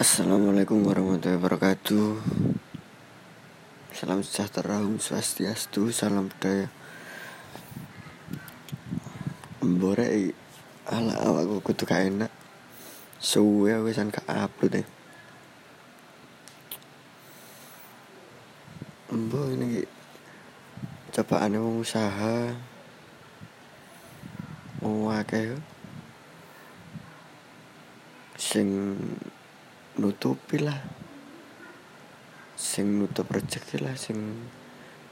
Assalamualaikum warahmatullahi wabarakatuh. Salam sejahtera, Om Swastiastu, salam budaya. Mbore ala awakku kudu gak enak. Suwe aku san gak upload deh Mbok ini cobaan mau usaha. Mau akeh sing nutupi lah. Sing nutup rezeki lah sing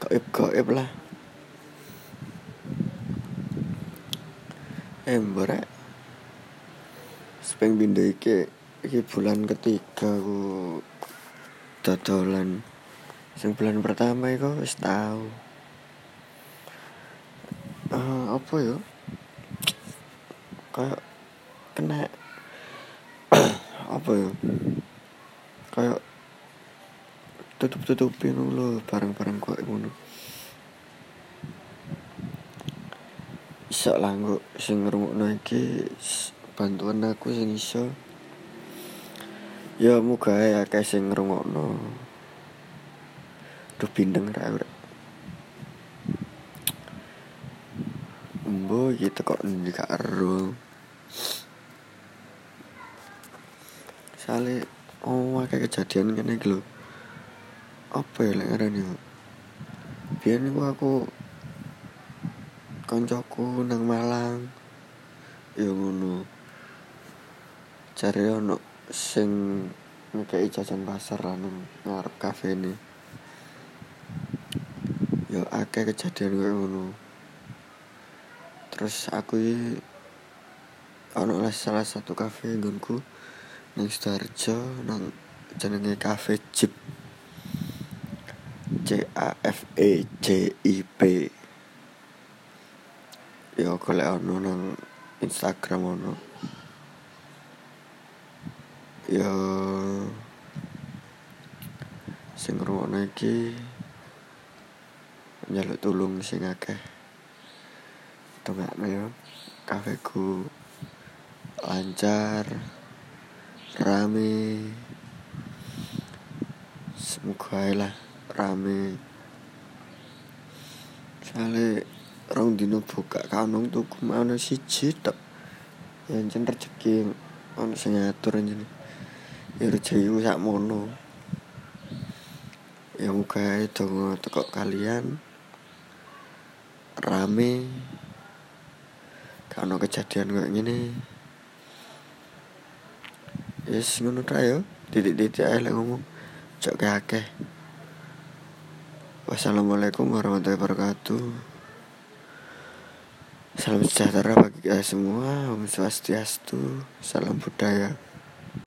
gaib gaib lah. Eh mbore sepeng bindo iki iki bulan ketiga ku dodolan. Sing bulan pertama iku wis tau. Uh, apa ya kayak kena apa ya kayak tutup tutupin lo barang-barang kok ngono. Iso lah kok sing ngrungokno iki bantuan aku sing iso. Ya muga ya akeh sing ngrungokno. Duh bindeng ra ora Mbo gitu kok gak ero oh kayak kejadian kene iki. Apa ya lek ngarani? Biyen niku aku koncoku nang Malang. Ya ngono. Cari ono sing ngekei jajan pasar lah nang ngarep kafe ini. Yo akeh kejadian kayak ngono. Terus aku ono salah satu kafe nggonku nang Sidoarjo nang jenenge Cafe Jeep. C A F E J I P. Yo golek ono nang Instagram ono. Yo sing ngrungokno iki njaluk tulung sing akeh. Dongakno yo kafeku lancar rame. Semoga lah rame. Soalnya rong dino buka kanong tuku mana siji tok. Ya jen rezeki ono sing ngatur jen ya rezeki sak mono. Ya muga dongo teko kalian. Rame. Kalau kejadian kayak gini Yes, ngono ta yo. Titik-titik ae lek ngomong. Cok akeh. Wassalamualaikum warahmatullahi wabarakatuh. Salam sejahtera bagi kita semua. Om Swastiastu. Salam budaya.